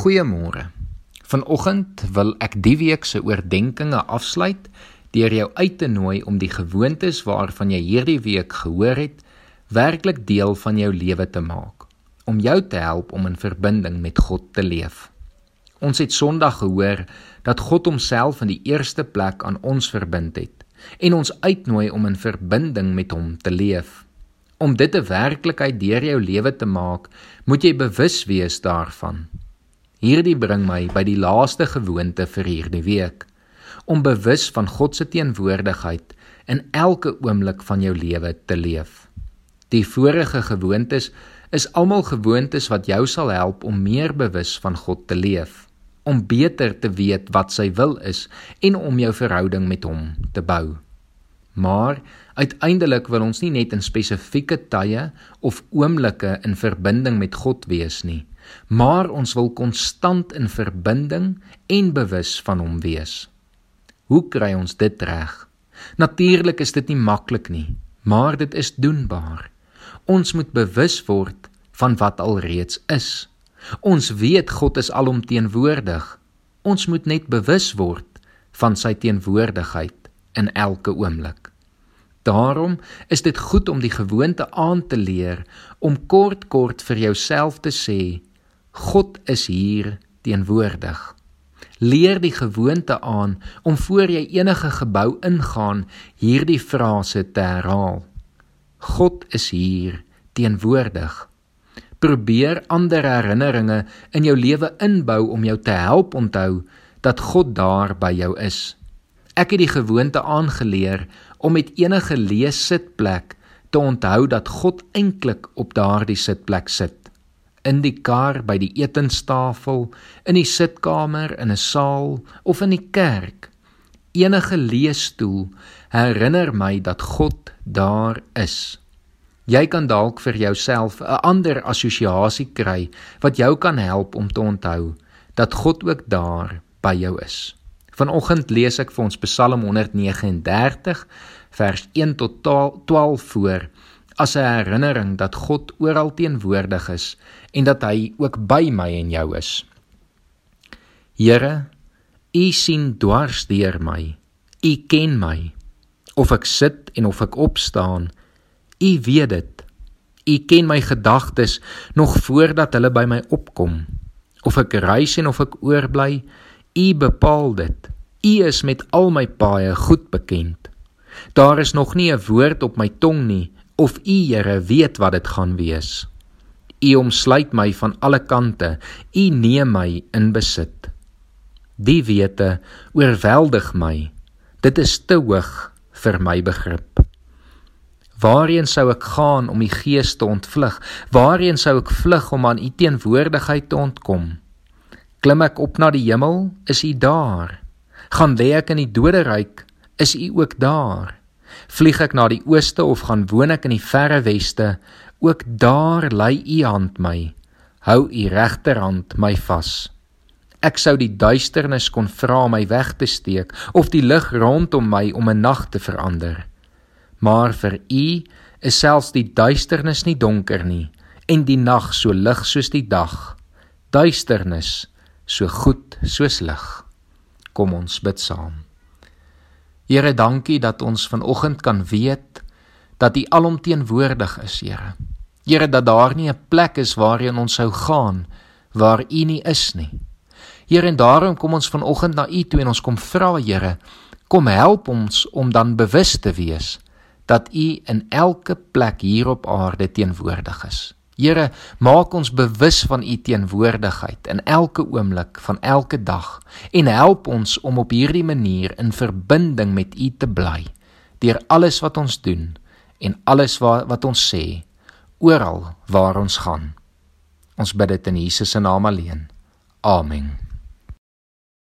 Goeiemôre. Vanoggend wil ek die week se oordeenkings afsluit deur jou uit te nooi om die gewoontes waarvan jy hierdie week gehoor het, werklik deel van jou lewe te maak, om jou te help om in verbinding met God te leef. Ons het Sondag gehoor dat God homself in die eerste plek aan ons verbind het en ons uitnooi om in verbinding met hom te leef. Om dit 'n werklikheid deur jou lewe te maak, moet jy bewus wees daarvan. Hierdie bring my by die laaste gewoonte vir hierdie week om bewus van God se teenwoordigheid in elke oomblik van jou lewe te leef. Die vorige gewoontes is almal gewoontes wat jou sal help om meer bewus van God te leef, om beter te weet wat sy wil is en om jou verhouding met hom te bou. Maar uiteindelik wil ons nie net in spesifieke tye of oomblikke in verbinding met God wees nie maar ons wil konstant in verbinding en bewus van hom wees. Hoe kry ons dit reg? Natuurlik is dit nie maklik nie, maar dit is doenbaar. Ons moet bewus word van wat alreeds is. Ons weet God is alomteenwoordig. Ons moet net bewus word van sy teenwoordigheid in elke oomblik. Daarom is dit goed om die gewoonte aan te leer om kort kort vir jouself te sê God is hier teenwoordig. Leer die gewoonte aan om voor jy enige gebou ingaan hierdie frase te herhaal. God is hier teenwoordig. Probeer ander herinneringe in jou lewe inbou om jou te help onthou dat God daar by jou is. Ek het die gewoonte aangeleer om met enige leessitplek te onthou dat God eintlik op daardie sitplek sit in die kar by die etenstafel, in die sitkamer, in 'n saal of in die kerk. Enige leesstoel herinner my dat God daar is. Jy kan dalk vir jouself 'n ander assosiasie kry wat jou kan help om te onthou dat God ook daar by jou is. Vanoggend lees ek vir ons Psalm 139 vers 1 tot 12 voor as 'n herinnering dat God oral teenwoordig is en dat hy ook by my en jou is. Here, U sien dwars deur my. U ken my. Of ek sit en of ek opstaan, U weet dit. U ken my gedagtes nog voordat hulle by my opkom. Of ek reis en of ek oorbly, U bepaal dit. U is met al my paaie goed bekend. Daar is nog nie 'n woord op my tong nie of U Here weet wat dit gaan wees. U omsluit my van alle kante. U neem my in besit. Die wete oorweldig my. Dit is te hoog vir my begrip. Waarheen sou ek gaan om die gees te ontvlug? Waarheen sou ek vlug om aan u teenwoordigheid te ontkom? Klim ek op na die hemel? Is u daar? Gaan lê ek in die doderyk? Is u ook daar? Vlieg ek na die ooste of gaan woon ek in die verre weste, ook daar lê u hand my. Hou u regterhand my vas. Ek sou die duisternis kon vra my weg te steek of die lig rondom my om 'n nag te verander. Maar vir u is selfs die duisternis nie donker nie en die nag so lig soos die dag. Duisternis so goed soos lig. Kom ons bid saam. Here, dankie dat ons vanoggend kan weet dat U alomteenwoordig is, Here. Here, dat daar nie 'n plek is waarheen ons sou gaan waar U nie is nie. Here, en daarom kom ons vanoggend na U toe en ons kom vra, Here, kom help ons om dan bewus te wees dat U in elke plek hier op aarde teenwoordig is. Here, maak ons bewus van u teenwoordigheid in elke oomblik van elke dag en help ons om op hierdie manier in verbinding met u te bly deur alles wat ons doen en alles wat wat ons sê oral waar ons gaan. Ons bid dit in Jesus se naam alleen. Amen.